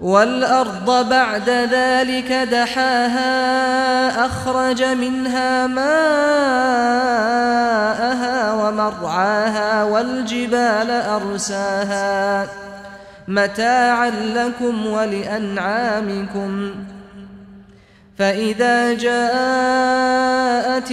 والأرض بعد ذلك دحاها أخرج منها ماءها ومرعاها والجبال أرساها متاعا لكم ولأنعامكم فإذا جاءت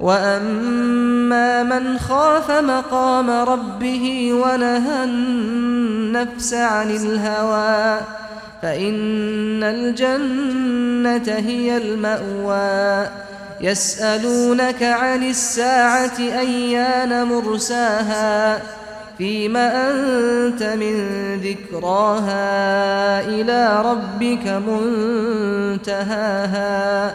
وأما من خاف مقام ربه ونهى النفس عن الهوى فإن الجنة هي المأوى. يسألونك عن الساعة أيان مرساها؟ فيما أنت من ذكراها إلى ربك منتهاها؟